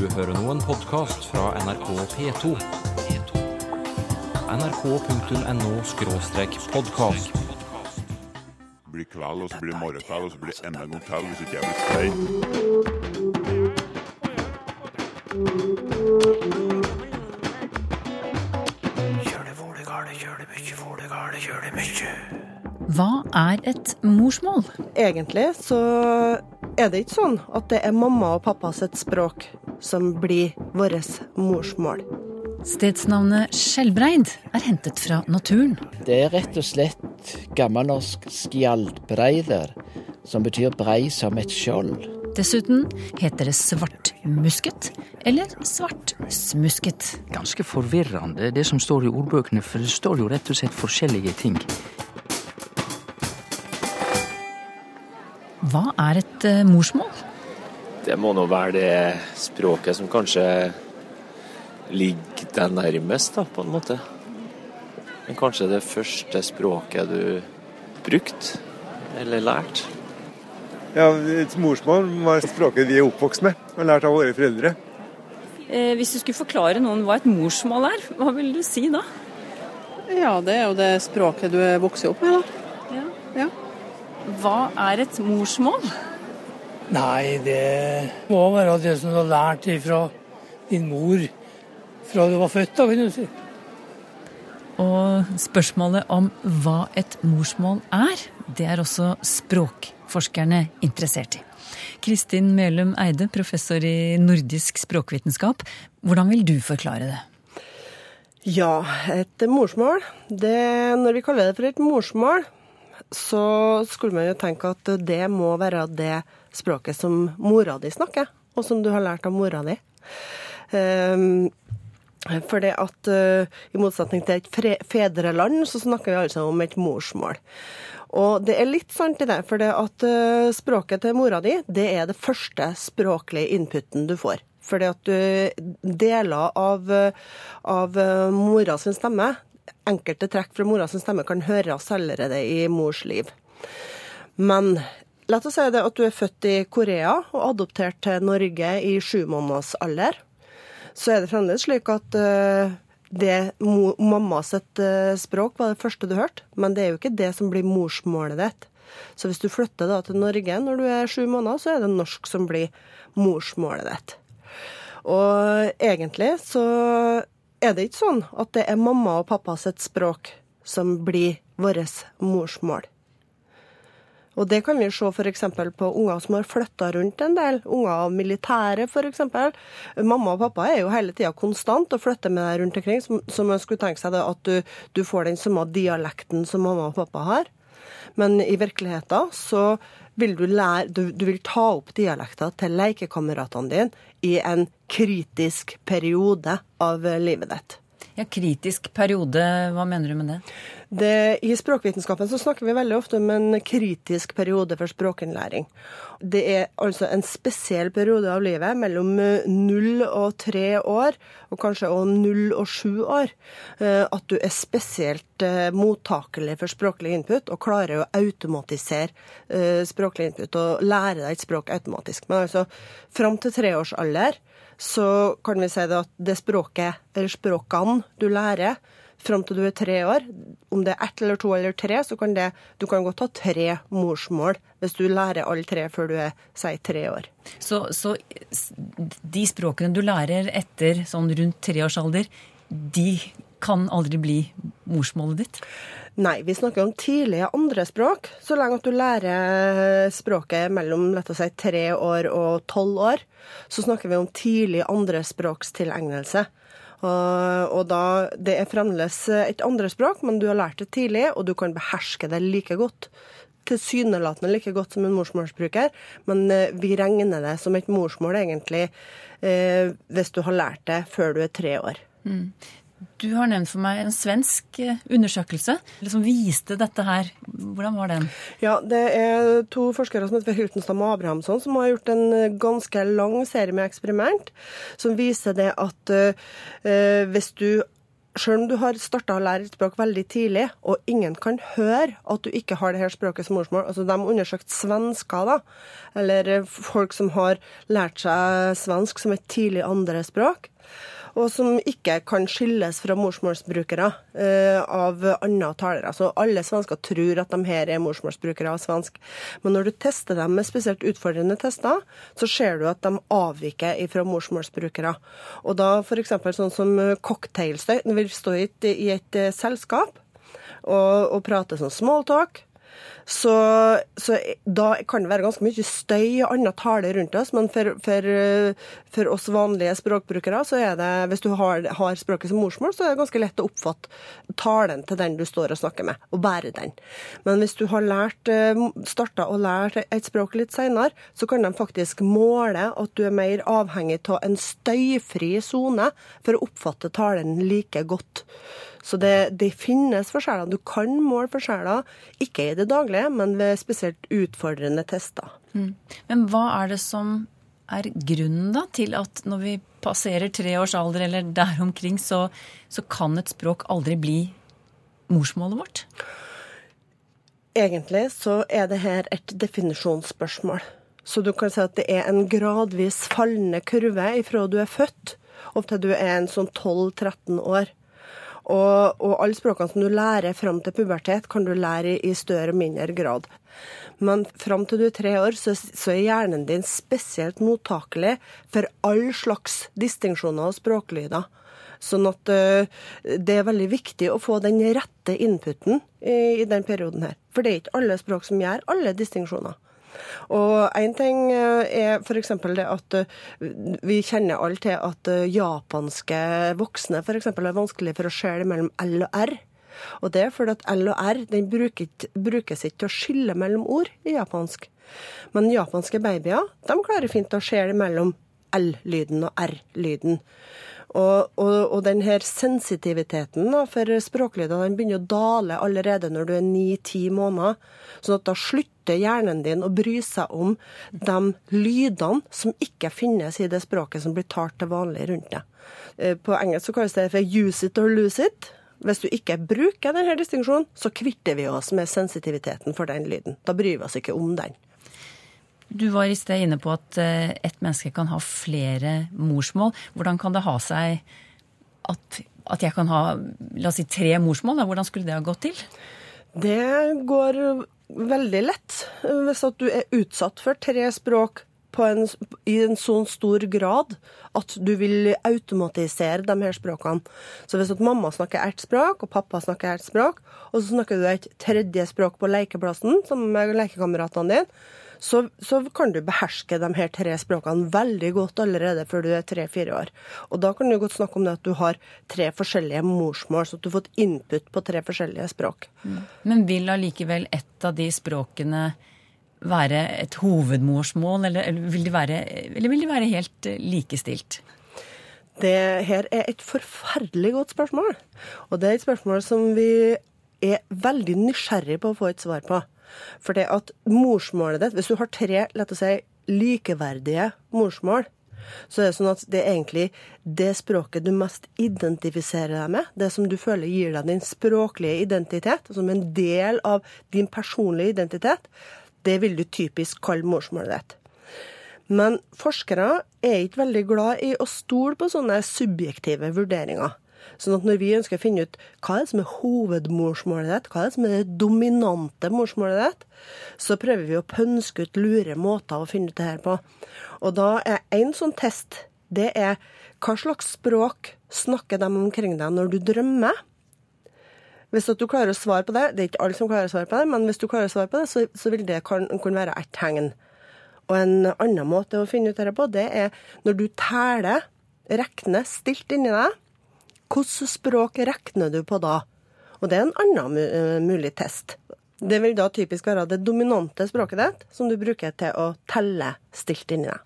Du hører nå en podkast fra NRK P2. nrk.no-podkast. blir kveld, og så blir det morgenkveld, og så blir det enda en gang kveld hvis ikke jeg blir stein. Hva er et morsmål? Egentlig så er det ikke sånn at det er mamma og pappa sitt språk som blir vårt morsmål. Stedsnavnet Skjelbreid er hentet fra naturen. Det er rett og slett gammelnorsk skjaldbreider, som betyr brei som et skjold. Dessuten heter det svartmusket eller svartsmusket. ganske forvirrende, det som står i ordbøkene, for det står jo rett og slett forskjellige ting. Hva er et eh, morsmål? Det må nå være det språket som kanskje ligger deg nærmest, da, på en måte. Men kanskje det første språket du brukte, eller lærte. Ja, et morsmål var språket vi er oppvokst med og lært av våre foreldre. Eh, Hvis du skulle forklare noen hva et morsmål er, hva vil du si da? Ja, det er jo det språket du er vokst opp med, da. Ja. Hva er et morsmål? Nei, det må være det som du har lært fra din mor fra du var født, da, kan du si. Og spørsmålet om hva et morsmål er, det er også språkforskerne interessert i. Kristin Melum Eide, professor i nordisk språkvitenskap. Hvordan vil du forklare det? Ja, et morsmål det, Når vi kaller det for et morsmål, så skulle man jo tenke at det må være det språket som mora di snakker, og som du har lært av mora di. Um, for det at uh, i motsetning til et fedreland, så snakker vi altså om et morsmål. Og det er litt sant i det, for det at uh, språket til mora di, det er det første språklige inputen du får. Fordi at du deler av, av mora sin stemme, enkelte trekk fra mora sin stemme, kan høres allerede i mors liv. Men la oss si det at du er født i Korea og adoptert til Norge i sju måneders alder. Så er det fremdeles slik at uh, det mamma uh, språk var det første du hørte, men det er jo ikke det som blir morsmålet ditt. Så hvis du flytter da til Norge når du er sju måneder, så er det norsk som blir morsmålet ditt. Og egentlig så er det ikke sånn at det er mamma og pappa sitt språk som blir vårt morsmål. Og det kan vi se f.eks. på unger som har flytta rundt en del. Unger av militære f.eks. Mamma og pappa er jo hele tida konstant og flytter med deg rundt omkring. Så man skulle tenke seg at du, du får den samme dialekten som mamma og pappa har. Men i virkeligheten så vil du lære Du, du vil ta opp dialekter til lekekameratene dine i en kritisk periode av livet ditt. Ja, Kritisk periode, hva mener du med det? Det? I språkvitenskapen så snakker vi veldig ofte om en kritisk periode for språkinnlæring. Det er altså en spesiell periode av livet mellom null og tre år, og kanskje også null og sju år, at du er spesielt mottakelig for språklig input og klarer å automatisere språklig input og lære deg et språk automatisk. Men altså fram til treårsalder så kan vi si at det språket, eller språkene du lærer fram til du er tre år, om det er ett eller to eller tre, så kan det, du kan godt ha tre morsmål hvis du lærer alle tre før du er si, tre år. Så, så de språkene du lærer etter sånn rundt treårsalder, de kan aldri bli morsmålet ditt? Nei, vi snakker om tidlige andre språk. Så lenge at du lærer språket mellom lett å si, tre år og tolv år, så snakker vi om tidlig andrespråkstilegnelse. Og, og da, Det er fremdeles et andrespråk, men du har lært det tidlig, og du kan beherske det like godt. Tilsynelatende like godt som en morsmålsbruker, men vi regner det som et morsmål, egentlig, eh, hvis du har lært det før du er tre år. Mm. Du har nevnt for meg en svensk undersøkelse som viste dette her. Hvordan var den? Ja, Det er to forskere som heter Hiltenstam og Abrahamsson, som har gjort en ganske lang serie med eksperiment som viser det at uh, hvis du selv om du har starta å lære et språk veldig tidlig, og ingen kan høre at du ikke har det her språket som morsmål altså De undersøkte svensker, da, eller folk som har lært seg svensk som et tidlig andrespråk og som ikke kan skilles fra morsmålsbrukere eh, av andre talere. Altså, alle svensker tror at de her er morsmålsbrukere av svensk. Men når du tester dem med spesielt utfordrende tester, så ser du at de avviker fra morsmålsbrukere. Og da f.eks. sånn som cocktailstøy. Når vi står i et, i et eh, selskap og, og prater sånn smalltalk, så, så, da kan det være ganske mye støy og annen tale rundt oss. Men for, for, for, oss vanlige språkbrukere, så er det, hvis du har, har, språket som morsmål, så er det ganske lett å oppfatte talen til den du står og snakker med, og bære den. Men hvis du har lært, eh, starta å lære et språk litt seinere, så kan de faktisk måle at du er mer avhengig av en støyfri sone for å oppfatte talen like godt. Så det, det, finnes forskjeller. Du kan måle forskjeller, ikke i det daglige, men ved spesielt utfordrende tester. Mm. Men hva er det som er grunnen da til at når vi passerer tre års alder eller der omkring, så, så kan et språk aldri bli morsmålet vårt? Egentlig så er det her et definisjonsspørsmål. Så du kan si at det er en gradvis fallende kurve ifra du er født og til du er en sånn 12-13 år. Og, og alle språkene som du lærer fram til pubertet, kan du lære i, større og mindre grad. Men fram til du er tre år, så, så er hjernen din spesielt mottakelig for all slags distinksjoner og språklyder. Sånn at uh, det er veldig viktig å få den rette inputen i, i den perioden her. For det er ikke alle språk som gjør alle distinksjoner. Og én ting eh, er f.eks. det at eh, vi kjenner alle til at eh, japanske voksne f.eks. er vanskelig for å skjele mellom L og R. Og det er fordi at L og R brukes ikke til å skille mellom ord i japansk. Men japanske babyer de klarer fint å skjele mellom L-lyden og R-lyden. Og, og, og denne sensitiviteten da, for språklyder den begynner å dale allerede når du er ni-ti måneder. sånn at da slutter hjernen din å bry seg om de lydene som ikke finnes i det språket som blir talt til vanlig rundt deg. Eh, på engelsk så kalles det for 'use it or lose it'. Hvis du ikke bruker denne distinksjonen, så kvitter vi oss med sensitiviteten for den lyden. Da bryr vi oss ikke om den. Du var i sted inne på at eh, et menneske kan ha flere morsmål. Hvordan kan det ha seg at, at jeg kan ha la oss si, tre morsmål? Da? Hvordan skulle det ha gått til? Det går veldig lett. Hvis at du er utsatt for tre språk en, i en sånn stor grad at du vil automatisere de her språkene. Så hvis at mamma snakker ett språk, og pappa snakker ett språk, og så snakker du et tredje språk på lekeplassen sammen med lekekameratene dine, så, så, kan du beherske de her tre språkene veldig godt allerede før du er tre-fire år. Og da kan du godt snakke om det at du har tre forskjellige morsmål, så at du har fått input på tre forskjellige språk. Mm. Men vil allikevel et av de språkene være et hovedmorsmål, eller, eller, vil, være, eller vil de være helt eh, likestilt? Det her er et forferdelig godt spørsmål. Og det er et spørsmål som vi er veldig nysgjerrig på å få et svar på. For det at morsmålet ditt Hvis du har tre lett å si, likeverdige morsmål, så er det sånn at det er egentlig det språket du mest identifiserer deg med, det som du føler gir deg din språklige identitet, som en del av din personlige identitet, det vil du typisk kalle morsmålet ditt. Men forskere er ikke veldig glad i å stole på sånne subjektive vurderinger. Sånn at når vi ønsker å finne ut hva er det som er hovedmorsmålet ditt, hva er det som er det dominante morsmålet ditt, så prøver vi å pønske ut lure måter å finne ut det her på. Og da er en sånn test, det er hva slags språk snakker de omkring deg når du drømmer? Hvis du klarer å svare på det, det er ikke alle som klarer å svare på det, men hvis du klarer å svare på det, så, så vil det kunne være et tegn. Og en annen måte å finne ut dette på, det er når du teller, regner stilt inni deg, Hvilket språk regner du på da? Og det er en annen eh, mulig test. Det vil da typisk være det dominante språket ditt, som du bruker til å telle stilt inni deg.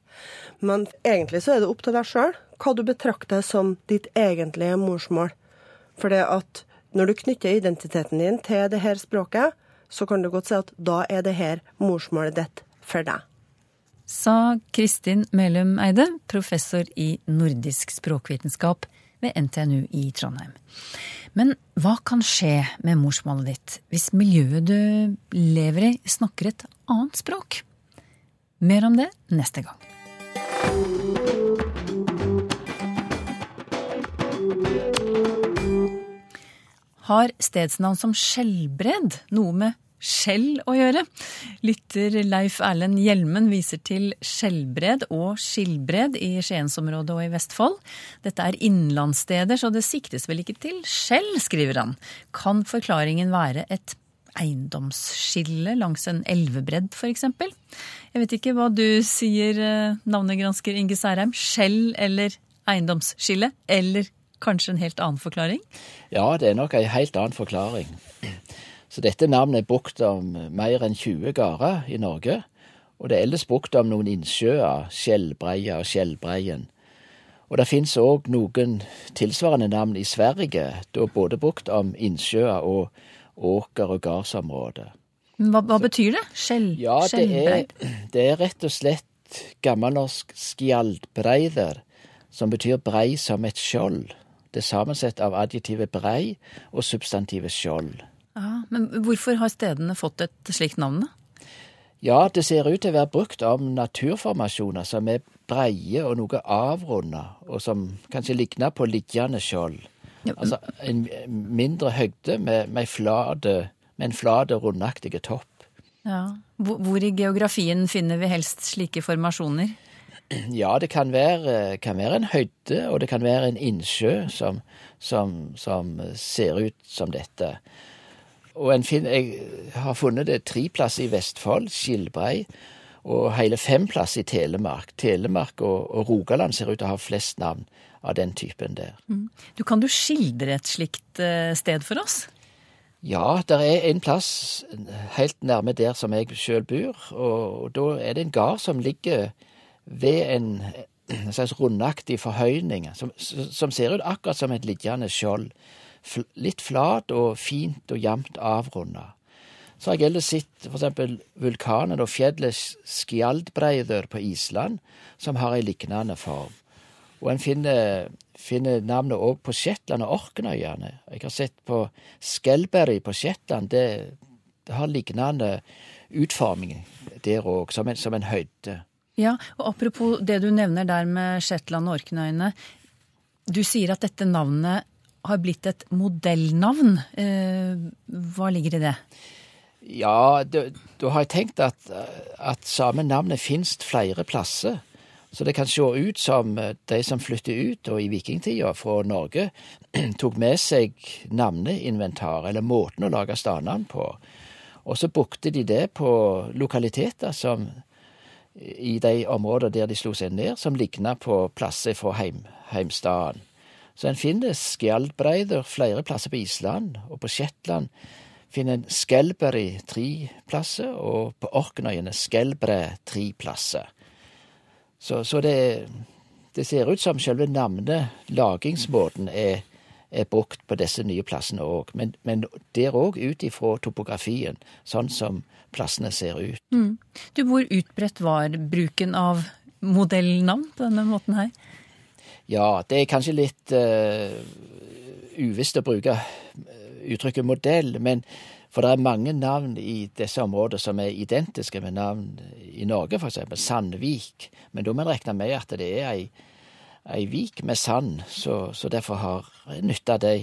Men egentlig så er det opp til deg sjøl hva du betrakter som ditt egentlige morsmål. For det at når du knytter identiteten din til det her språket, så kan du godt si at da er det her morsmålet ditt for deg. Sa Kristin Melum Eide, professor i nordisk språkvitenskap ved NTNU i Trondheim. Men hva kan skje med morsmålet ditt hvis miljøet du lever i, snakker et annet språk? Mer om det neste gang. Har stedsnavn som skjellbredd noe med skjell å gjøre? Lytter Leif Erlend Hjelmen viser til Skjellbred og Skilbred i Skiensområdet og i Vestfold. Dette er innlandssteder, så det siktes vel ikke til skjell, skriver han. Kan forklaringen være et eiendomsskille langs en elvebredd, f.eks.? Jeg vet ikke hva du sier, eh, navnegransker Inge Særheim. Skjell eller eiendomsskille? Eller kanskje en helt annen forklaring? Ja, det er nok en helt annen forklaring. Så dette navnet er brukt om mer enn 20 gårder i Norge. Og det er ellers brukt om noen innsjøer, Skjellbreia og Skjellbreien. Og det finnes òg noen tilsvarende navn i Sverige, da både brukt om innsjøer og åker- og gardsområder. Hva, hva betyr det? Skjell, Ja, det er, det er rett og slett gammelnorsk skjaldbreider, som betyr brei som et skjold. Det er sammensatt av adjektivet brei og substantivet skjold. Ja, men hvorfor har stedene fått et slikt navn, da? Ja, det ser ut til å være brukt om naturformasjoner som er breie og noe avrunda, og som kanskje ligner på liggende skjold. Altså en mindre høgde med, med, flade, med en flat rundaktig topp. Ja. Hvor i geografien finner vi helst slike formasjoner? Ja, det kan være, kan være en høyde, og det kan være en innsjø som, som, som ser ut som dette. Og en fin, jeg har funnet det tre plasser i Vestfold, Skilbrei, og hele fem plasser i Telemark. Telemark og, og Rogaland ser ut til å ha flest navn av den typen der. Mm. Du, kan du skildre et slikt eh, sted for oss? Ja, det er en plass helt nærme der som jeg sjøl bor, og, og da er det en gard som ligger ved en, en slags rundaktig forhøyning, som, som ser ut akkurat som et liggende skjold. Litt flat og fint og jevnt avrunda. Så har jeg ellers sett eksempel vulkanen og fjellet Skjaldbreiður på Island, som har ei lignende form. Og en finner, finner navnet òg på Shetland og Orknøyene. Jeg har sett på Skelberry på Shetland. Det, det har lignende utforming der òg, som, som en høyde. Ja, og apropos det du nevner der med Shetland og Orknøyene. Du sier at dette navnet har blitt et modellnavn. Eh, hva ligger i det? Ja, da har jeg tenkt at, at samme navnet finnes flere plasser. Så det kan se ut som eh, de som flyttet ut og i vikingtida fra Norge, tok med seg navneinventar, eller måten å lage stadnavn på. Og så brukte de det på lokaliteter som i de områder der de slo seg ned, som ligna på plasser fra heim, heimstaden. Så en finner skjaldbreider flere plasser på Island, og på Shetland finner en Skelberry tre plasser, og på Orknøyene Skelbre tre plasser. Så, så det, det ser ut som selve navnet, lagingsmåten, er, er brukt på disse nye plassene òg. Men, men der òg ut ifra topografien, sånn som plassene ser ut. Mm. Du, Hvor utbredt var bruken av modellnavn på denne måten her? Ja, det er kanskje litt uh, uvisst å bruke eh, uttrykket modell, men for det er mange navn i disse områdene som er identiske med navn i Norge, eksempel Sandvik. Men da må en regne med at det er ei, ei vik med sand, så, så derfor har jeg nytta de,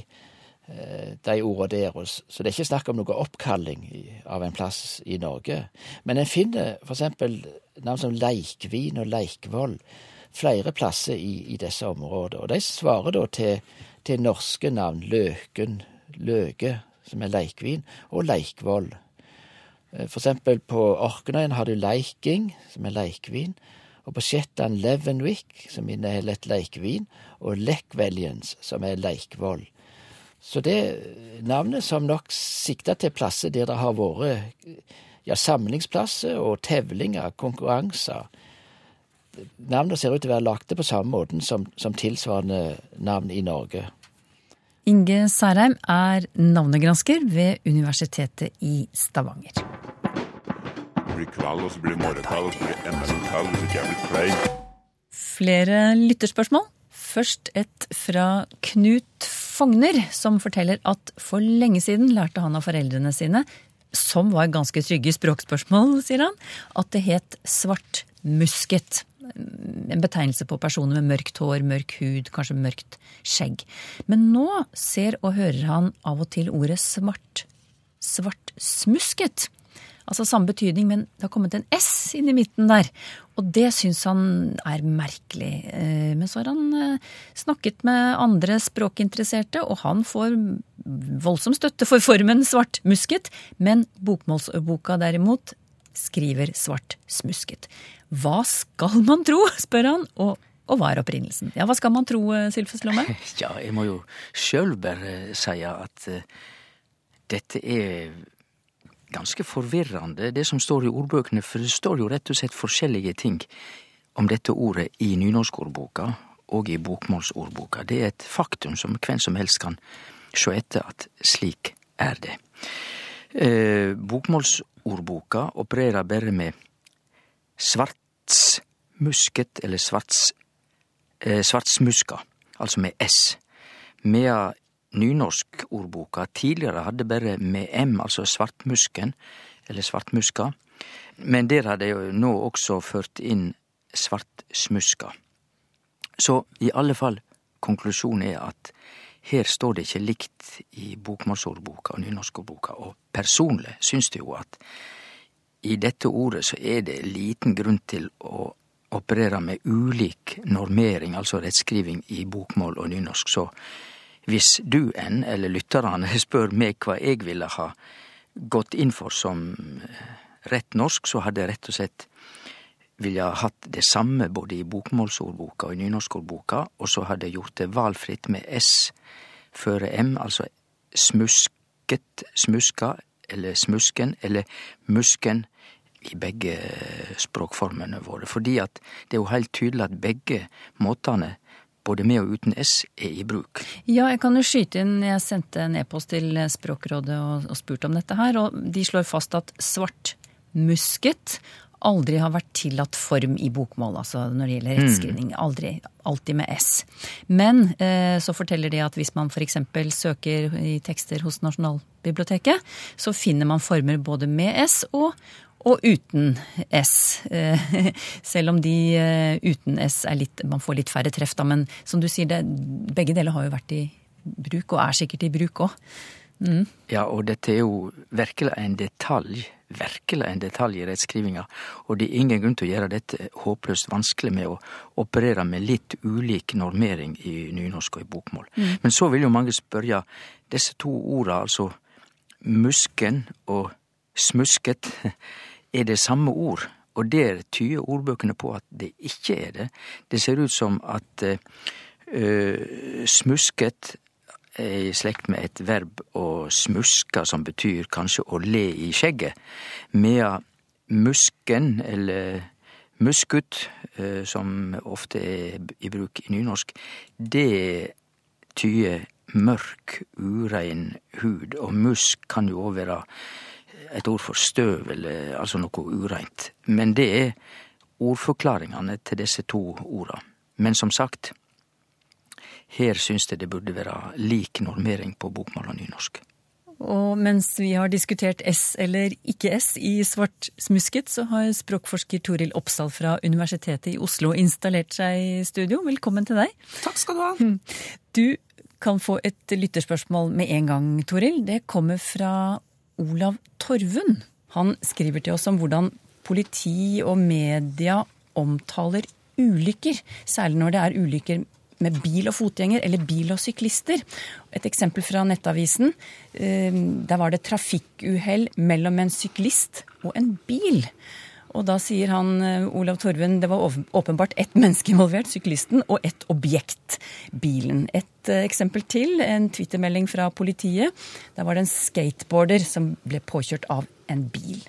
eh, de ordene der. Så det er ikke snakk om noe oppkalling av en plass i Norge. Men en finner eksempel navn som Leikvin og Leikvoll flere plasser i, i disse områdene. Og de svarer da til, til norske navn. Løken, Løke, som er leikvin, og Leikvoll. Eh, For eksempel på Orknøyen har du Leiking, som er leikvin. Og på Shetland Levenwick, som inneholder et leikvin. Og Lekveljens, som er leikvoll. Så det navnet som nok sikter til plasser der det har vært ja, samlingsplasser og tevlinger, konkurranser. Navnet ser ut til å være lagte på samme måten som, som tilsvarende navn i Norge. Inge Særheim er navnegransker ved Universitetet i Stavanger. Det blir kveld, og så blir det morgenkveld, og så blir det enda en kveld hvis ikke jeg blir klein. Flere lytterspørsmål Først et fra Knut Fogner, som forteller at for lenge siden lærte han av foreldrene sine, som var ganske trygge i språkspørsmål, sier han, at det het svartmusket. En betegnelse på personer med mørkt hår, mørk hud, kanskje mørkt skjegg. Men nå ser og hører han av og til ordet svart. Svartsmusket. Altså samme betydning, men det har kommet en S inn i midten der. Og det syns han er merkelig. Eh, men så har han eh, snakket med andre språkinteresserte, og han får voldsom støtte for formen svartmusket. Men bokmålsboka derimot skriver Svart smusket. Hva skal man tro, spør han. og og hva er opprinnelsen? Ja, Hva skal man tro, eh, Sylfes Lomme? Ja, jeg må jo sjøl bare si at uh, dette er ganske forvirrende, det som står i ordbøkene, for det står jo rett og slett forskjellige ting om dette ordet i nynorskordboka og i bokmålsordboka. Det er et faktum som hvem som helst kan sjå etter at slik er det. Eh, bokmålsordboka opererer bare med svartsmusket eller svarts, eh, svartsmuska, altså med S, medan nynorskordboka tidligere hadde bare med M, altså svartmusken, eller svartmuska, men der hadde de nå også ført inn svartsmuska. Så i alle fall, konklusjonen er at her står det ikke likt i bokmålsordboka og nynorskordboka, og personlig syns det jo at i dette ordet så er det liten grunn til å operere med ulik normering, altså rettskriving, i bokmål og nynorsk. Så hvis du enn, eller lytterne, spør meg hva jeg ville ha gått inn for som eh, rett norsk, så hadde jeg rett og slett ville ha hatt det samme både i bokmålsordboka og i nynorskordboka, og så hadde jeg gjort det valfritt med S før M, altså smusket, smuska, eller smusken, eller musken i begge språkformene våre. Fordi at det er jo helt tydelig at begge måtene både med og uten S, er i bruk. Ja, jeg kan jo skyte inn. Jeg sendte en e-post til Språkrådet og, og spurte om dette her, og de slår fast at svartmusket aldri har vært tillatt form i bokmål, altså når det gjelder rettskrivning. Aldri. Alltid med S. Men eh, så forteller de at hvis man f.eks. søker i tekster hos Nasjonalbiblioteket, så finner man former både med S og, og uten S. Eh, selv om de eh, uten S er litt Man får litt færre treff, da. Men som du sier, det, begge deler har jo vært i bruk, og er sikkert i bruk òg. Mm. Ja, og dette er jo virkelig en detalj. Virkelig en detalj i rettskrivinga. Og det er ingen grunn til å gjøre dette håpløst vanskelig med å operere med litt ulik normering i nynorsk og i bokmål. Mm. Men så vil jo mange spørre, disse to orda, altså musken og smusket, er det samme ord, og der tyder ordbøkene på at det ikke er det. Det ser ut som at uh, smusket er i slekt med et verb å smuske, som betyr kanskje å le i skjegget, medan musken, eller muskut, uh, som ofte er i bruk i nynorsk, det tyder mørk, urein hud, og musk kan jo òg være et ord for støv, eller altså noe ureint. Men det er ordforklaringene til disse to orda. Men som sagt, her syns jeg det burde være lik normering på bokmål og nynorsk. Og mens vi har diskutert S eller ikke S i svartsmusket, så har språkforsker Toril Oppsal fra Universitetet i Oslo installert seg i studio. Velkommen til deg. Takk skal du ha. Du kan få et lytterspørsmål med en gang, Toril. Det kommer fra Olav Torvund. Han skriver til oss om hvordan politi og media omtaler ulykker, særlig når det er ulykker med bil og fotgjenger, eller bil og syklister. Et eksempel fra Nettavisen. Eh, der var det trafikkuhell mellom en syklist og en bil. Og da sier han eh, Olav Torven det var åpenbart ett menneske involvert, syklisten, og ett objekt, bilen. Et eh, eksempel til, en twittermelding fra politiet. Der var det en skateboarder som ble påkjørt av en bil.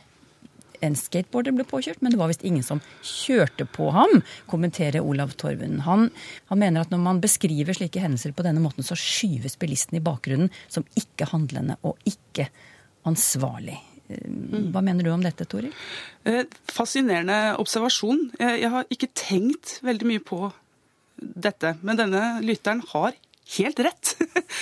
En skateboarder ble påkjørt, men det var visst ingen som kjørte på ham, kommenterer Olav Torven. Han, han mener at når man beskriver slike hendelser på denne måten, så skyves bilisten i bakgrunnen som ikke handlende og ikke ansvarlig. Hva mener du om dette, Toril? Eh, fascinerende observasjon. Jeg har ikke tenkt veldig mye på dette. Men denne lytteren har helt rett.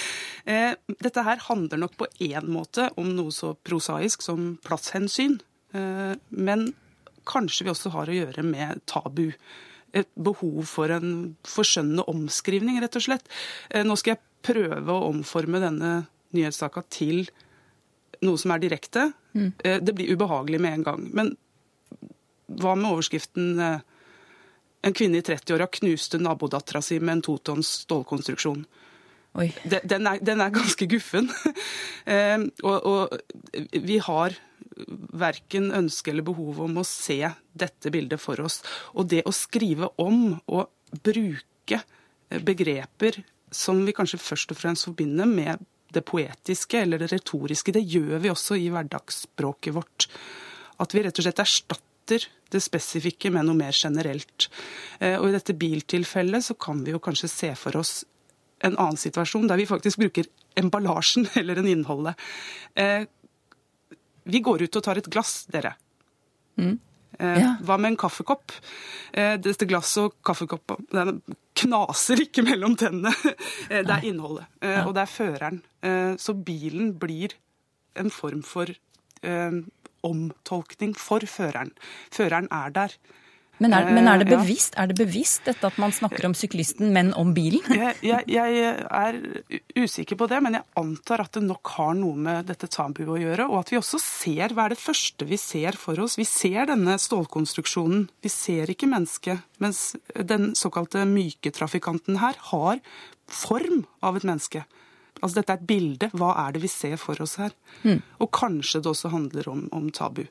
Eh, dette her handler nok på én måte om noe så prosaisk som plasshensyn. Eh, men kanskje vi også har å gjøre med tabu. Et behov for en forskjønnende omskrivning, rett og slett. Eh, nå skal jeg prøve å omforme denne nyhetssaka til noe som er direkte. Mm. Det blir ubehagelig med en gang. Men hva med overskriften en kvinne i 30-åra knuste nabodattera si med en totons stålkonstruksjon? Den er, den, er, ganske guffen. eh, og, og, vi har verken ønske eller behov om å se dette bildet for oss. Og det å skrive om og bruke begreper som vi kanskje først og fremst forbinder med det poetiske eller det retoriske, det gjør vi også i hverdagsspråket vårt. At vi rett og slett erstatter det spesifikke med noe mer generelt. Eh, og I dette biltilfellet så kan vi jo kanskje se for oss en annen situasjon, der vi faktisk bruker emballasjen eller en innholdet. Vi går ut og tar et glass, dere. Mm. Eh, ja. Hva med en kaffekopp? Eh, dette glasset og kaffekoppen knaser ikke mellom tennene. Eh, det er innholdet, eh, og det er føreren. Eh, så bilen blir en form for omtolkning for føreren. Føreren er der. Men er, men er, det eh, bevisst, er, det bevisst, dette at man snakker om syklisten, men om bilen? Jeg, jeg, jeg, er usikker på det, men jeg antar at det nok har noe med dette tabuet å gjøre. Og at vi også ser hva er det første vi ser for oss. Vi ser denne stålkonstruksjonen. Vi ser ikke mennesket. Mens den såkalte myke trafikanten her har form av et menneske. Altså Dette er et bilde. Hva er det vi ser for oss her? Mm. Og kanskje det også handler om, om tabu.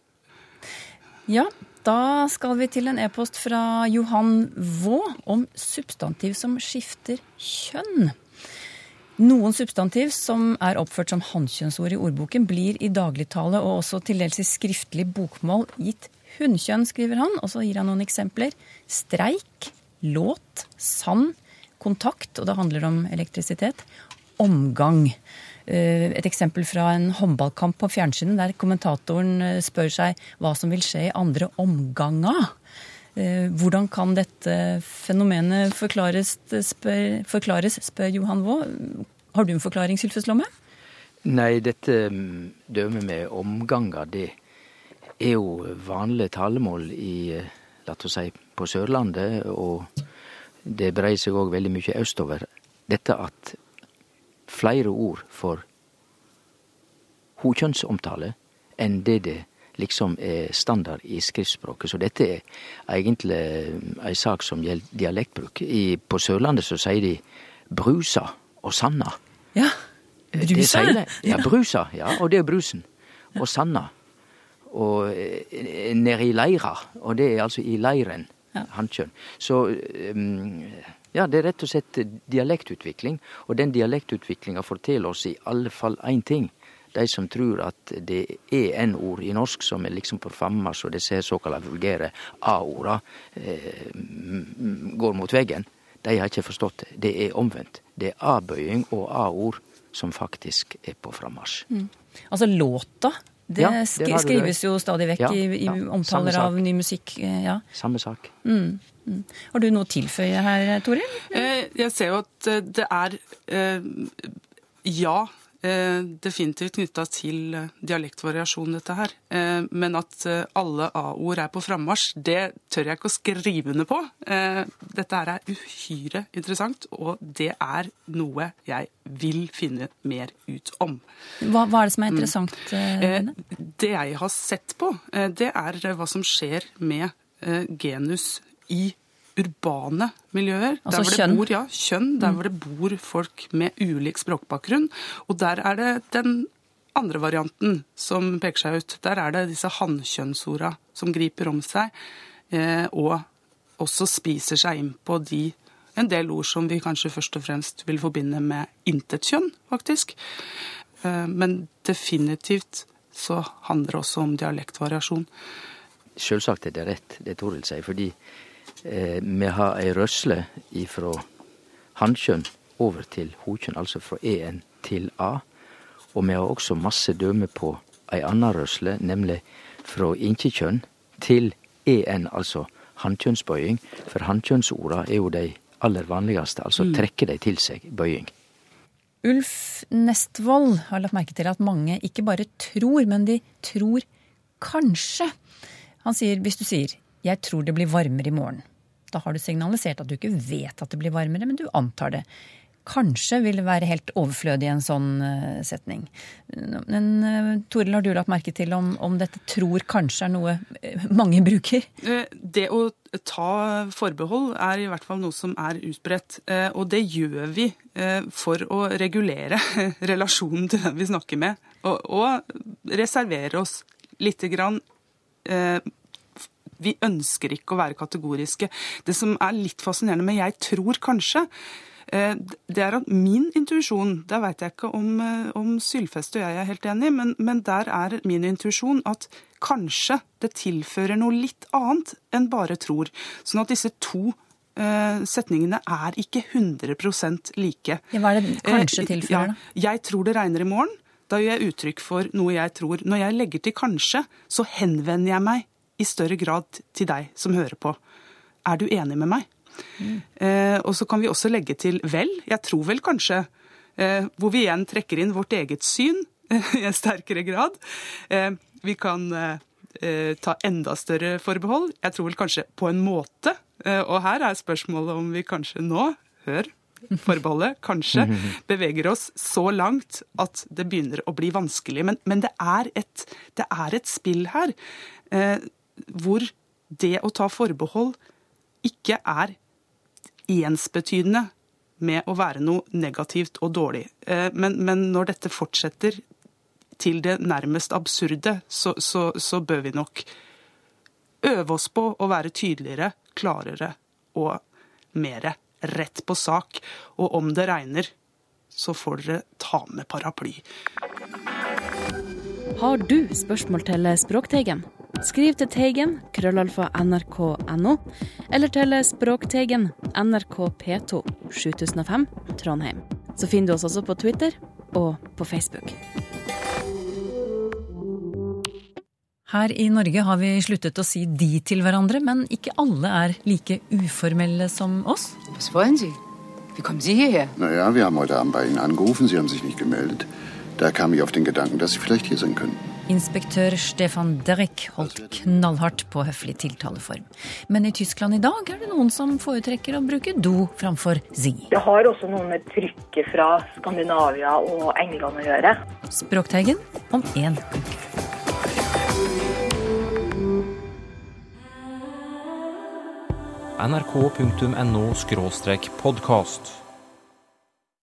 Ja, da skal vi til en e-post fra Johan Vaa om substantiv som skifter kjønn. Noen substantiv som er oppført som hannkjønnsord i ordboken, blir i dagligtale og også til dels i skriftlig bokmål gitt hunnkjønn, skriver han. Og så gir han noen eksempler. Streik, låt, sand, kontakt, og det handler om elektrisitet. Omgang. Eh, et eksempel fra en håndballkamp på fjernsynet, der kommentatoren eh, spør seg hva som vil skje i andre omganger. Eh, hvordan kan dette fenomenet forklares, spør, forklares, spør Johan Vaa. Har du en forklaring, Sylfus Lomme? Nei, dette dømmet med omganger, det er jo vanlig talemål i, la oss si, på Sørlandet. Og det breier seg òg veldig mye østover. Dette at flere ord for hokjønnsomtale enn det det liksom er standard i skriftspråket. Så dette er egentlig ei sak som gjelder dialektbruk. I, på Sørlandet så sier de brusa og sanna. Ja, brusa? Det ja, brusa. Ja, og det er brusen. Og sanna. Og eh, nede i leira. Og det er altså i leiren. Ja. Hannkjønn. Så um, ja, det er rett og slett dialektutvikling, og den dialektutviklinga forteller oss i alle fall én ting. De som tror at det er N-ord i norsk som er liksom frammarsj, og disse såkalla vulgære A-orda eh, går mot veggen, de har ikke forstått det. Det er omvendt. Det er A-bøying og A-ord som faktisk er på frammarsj. Mm. Altså låta, det, ja, det skrives jo stadig vekk ja, i, i ja, omtaler av ny musikk. Eh, ja. Samme sak. Mm. Mm. Har du noe å tilføye her, Toril? Eh, jeg ser jo at eh, det er ja, definitivt knytta til dialektvariasjon, dette her. Men at alle A-ord er på frammarsj, det tør jeg ikke å skrive under på. Dette her er uhyre interessant, og det er noe jeg vil finne mer ut om. Hva, hva er det som er interessant? Mm. Det jeg har sett på, det er hva som skjer med genus i urbane miljøer. Altså der kjønn? Bor, ja, kjønn. Der mm. hvor det bor folk med ulik språkbakgrunn. Og der er det den andre varianten som peker seg ut. Der er det disse hannkjønnsorda som griper om seg, eh, og også spiser seg inn på de en del ord som vi kanskje først og fremst vil forbinde med intetkjønn, faktisk. Eh, men definitivt så handler det også om dialektvariasjon. Selvsagt er det rett, det Toril sier. fordi eh, vi har ei rørsle fra hannkjønn over til hokjønn, altså fra EN til A. Og vi har også masse døme på ei anna rørsle, nemlig fra inkjekjønn til EN, altså hannkjønnsbøying. For hannkjønnsorda er jo de aller vanligste, altså Mm. trekke dem til seg, bøying. Ulf Nestvold har lagt merke til at mange ikke bare tror, men de tror kanskje. Han sier hvis du sier 'jeg tror det blir varmere i morgen', da har du signalisert at du ikke vet at det blir varmere, men du antar det. Kanskje vil være helt overflødig i en sånn eh, setning. Men uh, Toril, har du lagt merke til om, om dette tror kanskje er noe eh, mange bruker? Eh, Det å ta forbehold er i hvert fall noe som er utbredt. eh, Og det gjør vi eh, for å regulere relasjonen til den vi snakker med. Og, og reservere oss lite grann. Vi ønsker ikke å være kategoriske. Det som er litt fascinerende med 'jeg tror kanskje', eh, det er at min intuisjon Der veit jeg ikke om, eh, om Sylfest og jeg er helt enig, men, men der er min intuisjon at kanskje det tilfører noe litt annet enn bare tror. Sånn at disse to eh, setningene er ikke 100 like. Ja, hva er det kanskje tilfører, da? ja, Jeg tror det regner i morgen. Da gjør jeg uttrykk for noe jeg tror. Når jeg legger til kanskje, så henvender jeg meg i større grad til deg som hører på. Er du enig med meg? Eh, og så kan vi også legge til vel, jeg tror vel kanskje, eh, hvor vi igjen trekker inn vårt eget syn i en sterkere grad. Eh, vi kan eh, eh, ta enda større forbehold. Jeg tror vel kanskje på en måte. Eh, og her er spørsmålet om vi kanskje nå, hør forbeholdet, kanskje beveger oss så langt at det begynner å bli vanskelig. Men, men det, er et, det er et spill her eh, hvor det å ta forbehold ikke er ensbetydende med å være noe negativt og dårlig. Eh, Men, men når dette fortsetter til det nærmest absurde, så, så, så bør vi nok øve oss på å være tydeligere, klarere og mer rett på sak. Og om det regner, så får dere ta med paraply. Har du spørsmål til Språkteigen? Skriv til Teigen, krøllalfa nrk.no, eller til Språkteigen, NRK P2, 7005, Trondheim. Så finner du oss også på Twitter og på Facebook. Her i Norge har vi sluttet å si de til hverandre, men ikke alle er like uformelle som oss. Was wollen Sie? Wie kommen Sie hierher? Naja, wir haben heute Abend bei Ihnen angerufen, Sie haben sich nicht gemeldet. Da kam ich auf den Gedanken, dass Sie vielleicht hier sein können. Inspektør Stefan Derek holdt knallhardt på høflig tiltaleform. Men i Tyskland i dag er det noen som foretrekker å bruke do framfor zi. Det har også noe med trykket fra Skandinavia og England å gjøre. Språkteigen om én uke. nrk.no podkast.